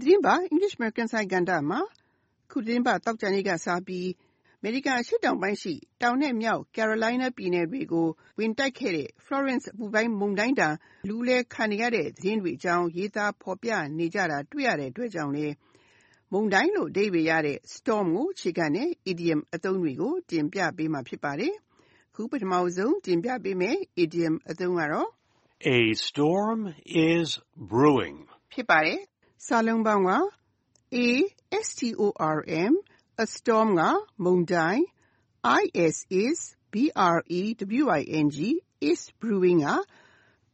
သတင်းပတ် English American စာကဏ္ဍမှာခုသတင်းပတ်တောက်ကြနေ့ကစပြီး အမေရိကန် အရှေ့တောင်ပိုင်းရှိ တောင်နဲ့မြောက် Carolina ပြည်နယ်တွေကို ဝင်တိုက်ခဲ့တဲ့ Florence အပူပိုင်းမုန်တိုင်းဒဏ် လူလဲခံနေရတဲ့ သတင်းတွေအကြောင်း ရေးသားဖော်ပြနေကြတာ တွေ့ရတဲ့အတွက်ကြောင့်လေမုန်တိုင်းလို့ အဓိပ္ပာယ်ရတဲ့ storm ကို အခြေခံတဲ့ idiom အသုံးတွေကို တင်ပြပေးမှာ ဖြစ်ပါတယ်။ခု ပထမဆုံး တင်ပြပေးမယ့် idiom အသုံးကတော့ A storm is brewing. ဖြစ်ပါတယ်။ စာလုံးပေါင်းက A S T O R M a storm ကမုန်တိုင်း I S is B R E W I N G is brewing က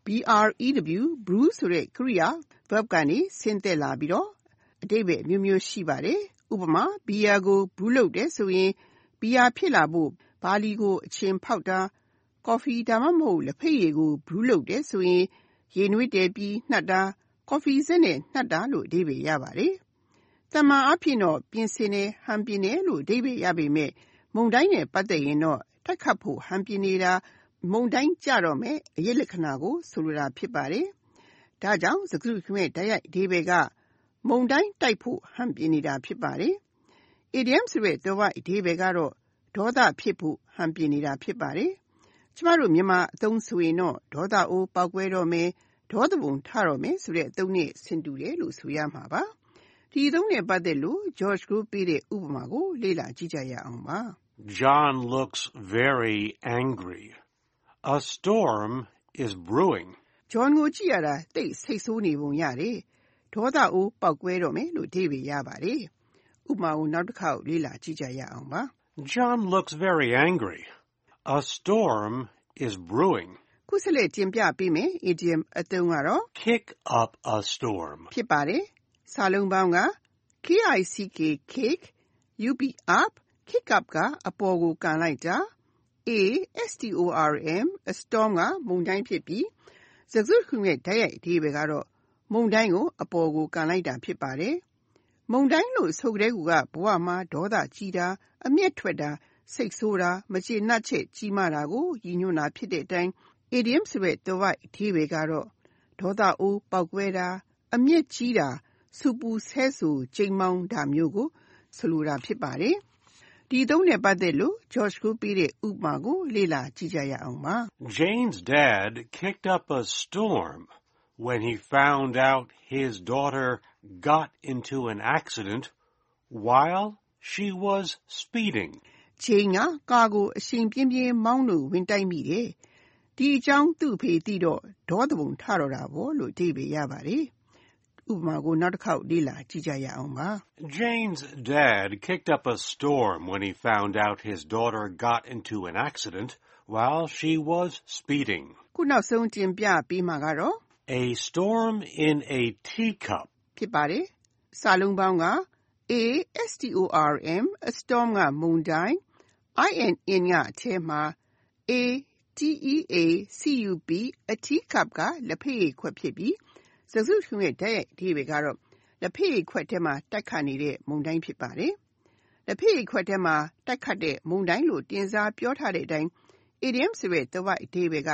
B R E W brew ဆိုတဲ့ကရိယာ verb ကနေဆင်းသက်လာပြီးတော့အဓိပ္ပာယ်အမျိုးမျိုးရှိပါတယ်။ဥပမာဘီယာကို brew လုပ်တယ်ဆိုရင်ဘီယာဖြစ်လာဖို့ဘာလီကိုအချင်းဖောက်တာကော်ဖီဒါမှမဟုတ်လက်ဖက်ရည်ကို brew လုပ်တယ်ဆိုရင်ရေနွေးတယ်ပြီးနှက်တာ ကော်ဖီစက်နဲ့နှက်တာလို့ အဓိပ္ပာယ်ရပါတယ်။တမန်အဖြစ်တော့ ပြင်ဆင်တယ် ဟန်ပြင်းတယ်လို့ အဓိပ္ပာယ်ရပေမဲ့မုန်တိုင်းနဲ့ ပတ်သက်ရင်တော့တက်ခတ်ဖို့ ဟန်ပြင်းနေတာ မုန်တိုင်းကြတော့မယ် အရေးလက္ခဏာကို ဆိုလိုတာ ဖြစ်ပါတယ်။ဒါကြောင့် စကားစုရဲ့ တိုက်ရိုက်အဓိပ္ပာယ်က မုန်တိုင်းတိုက်ဖို့ ဟန်ပြင်းနေတာ ဖြစ်ပါတယ်။ idiom ဆိုတဲ့တော့အဓိပ္ပာယ်ကတော့ ဒေါသဖြစ်ဖို့ ဟန်ပြင်းနေတာ ဖြစ်ပါတယ်။ကျမတို့ မြန်မာအသုံးဆိုရင်တော့ ဒေါသအိုး ပေါက်ကွဲတော့မယ် ဒေါသပုံထတော့မယ်ဆိုတဲ့အသုံးနဲ့ဆင်တူတယ်လို့ဆိုရမှာပါ။ဒီအသုံးနဲ့ပတ်သက်လို့ George ကိုပေးတဲ့ဥပမာကိုလေ့လာကြည့်ကြရအောင်ပါ။ John looks very angry. A storm is brewing. John ကိုကြည့်ရတာတိတ်ဆိတ်ဆိုးနေပုံရတယ်။ဒေါသအိုးပေါက်ကွဲတော့မယ်လို့အဓိပ္ပာယ်ရပါတယ်။ဥပမာကိုနောက်တစ်ခေါက်လေ့လာကြည့်ကြရအောင်ပါ။ John looks very angry. A storm is brewing. ခုဆက်လက်တင်ပြပေးမယ် idiom အသုံးကတော့ Kick up a storm. ဖြစ်ပါတယ်။စာလုံးပေါင်းက kick kick up up kick up ကအပေါ်ကို ကန်လိုက်တာ a storm a storm ကမုန်တိုင်း ဖြစ်ပြီး စကားစုတခုရဲ့ တိုက်ရိုက်အဓိပ္ပာယ်ကတော့မုန်တိုင်းကို အပေါ်ကို ကန်လိုက်တာ ဖြစ်ပါတယ်။မုန်တိုင်းလို့ ဆိုကြတဲ့ကူကဘဝမှာ ဒေါသကြီးတာ အမျက်ထွက်တာ စိတ်ဆိုးတာ မကျေနပ်ချက် ကြီးမားတာကို ရည်ညွှန်းတာ ဖြစ်တဲ့အတိုင်း idiom ဆိုတဲ့ သွယ်ဝိုက်အဓိပ္ပာယ်ကတော့ ဒေါသအိုးပေါက်ကွဲတာ အမျက်ကြီးတာ ဆူပူဆဲဆူချိန်မောင်းတာမျိုးကို ဆိုလိုတာ ဖြစ်ပါတယ်။ဒီသုံးနဲ့ ပတ်သက်လို့ George ကိုပေးတဲ့ ဥပမာကို လေ့လာကြည့်ကြရအောင်ပါ။ Jane's dad kicked up a storm when he found out his daughter got into an accident while she was speeding. Jane က ကားကို အရှိန်ပြင်းပြင်းမောင်းလို့ ဝင်တိုက်မိတယ်။ ဒီအကြောင်းသူ့အဖေသိတော့ဒေါသပုံထတော့တာပေါ့လို့အဓိပ္ပာယ်ရပါတယ်။ဥပမာကိုနောက်တစ်ခေါက်လေ့လာကြည့်ကြရအောင်ပါ။ Jane's dad kicked up a storm when he found out his daughter got into an accident while she was speeding. ခုနောက်ဆုံးတင်ပြပေးမှာကတော့ A storm in a teacup. ဖြစ်ပါတယ်။စာလုံးပေါင်းက A S T O R M a storm ကမုန်တိုင်း I N N ကအထဲမှာ A T E A C U P a teacup ကလက်ဖက်ရည်ခွက်ဖြစ်ပြီး စကားစုတခုရဲ့ တိုက်ရိုက်အဓိပ္ပာယ်ကတော့ လက်ဖက်ရည်ခွက်ထဲမှာ တိုက်ခတ်နေတဲ့ မုန်တိုင်း ဖြစ်ပါတယ်။လက်ဖက်ရည်ခွက်ထဲမှာ တိုက်ခတ်တဲ့ မုန်တိုင်းလို့ တင်စားပြောထားတဲ့အတိုင်း idiom ဆိုတဲ့သွယ်ဝိုက်အဓိပ္ပာယ်က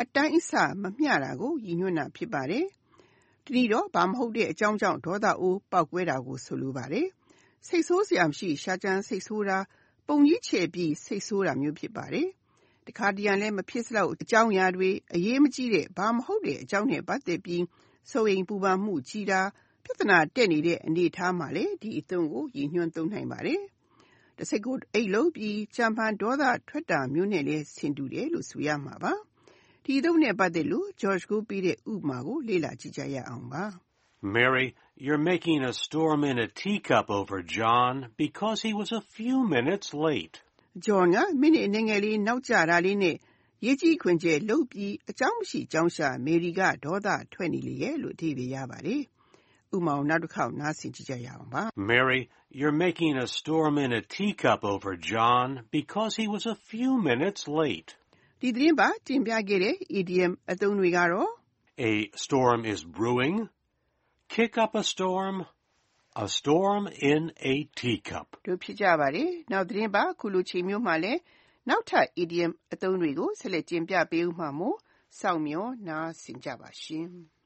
အတိုင်းအဆမမျှတာကို ရည်ညွှန်းတာ ဖြစ်ပါတယ်။တနည်းတော့ ဘာမဟုတ်တဲ့အကြောင်းကြောင့် ဒေါသအိုးပေါက်ကွဲတာကို ဆိုလိုပါတယ်။စိတ်ဆိုးစရာမရှိ ရှာကြံစိတ်ဆိုးတာ ပုံကြီးချဲပြီး စိတ်ဆိုးတာမျိုး ဖြစ်ပါတယ်။ တခါတရံလည်းမဖြစ်စလောက် အကြောင်းအရာတွေ အရေးမကြီးတဲ့ ဘာမဟုတ်တဲ့အကြောင်းနဲ့ ပတ်သက်ပြီး စိုးရိမ်ပူပန်မှုကြီးတာ ပြဿနာတက်နေတဲ့ အနေအထားမှာလေဒီအသုံးကို ရည်ညွှန်းသုံးနိုင်ပါတယ်။တစ်စိတ်ကိုအိတ်လုံးပြီး ကြံဖန်ဒေါသထွက်တာမျိုးနဲ့လည်း ဆင်တူတယ်လို့ ဆိုရမှာပါ။ဒီအသုံးနဲ့ ပတ်သက်လို့ George ကိုပေးတဲ့ ဥပမာကို လေ့လာကြည့်ကြရအောင်ပါ။ Mary, you're making a storm in a teacup over John because he was a few minutes late. John ကမိနစ်အနည်းငယ်လေးနောက်ကျတာလေးနဲ့ရေးကြီးခွင်ကျဲလှုပ်ပြီးအကြောင်းမရှိကြောင်းရှာမေရီကဒေါသထွက်နေလေရဲ့လို့အဓိပ္ပာယ်ရပါတယ်။ဥပမာကိုနောက်တစ်ခေါက်နားဆင်ကြည့်ကြရအောင်ပါ။ Mary, you're making a storm in a teacup over John because he was a few minutes late. ဒီသတင်းပါတင်ပြခဲ့တဲ့ idiom အသုံးတွေကတော့ A storm is brewing, kick up a storm, A storm in a teacup. တို့ဖြစ်ကြပါတယ်။နောက်သတင်းပါခုလိုချိန်မျိုးမှာလဲနောက်ထပ် idiom အသုံးတွေကိုဆက်လက်တင်ပြပေးဦးမှာမို့စောင့်မျှော်နားဆင်ကြပါရှင်။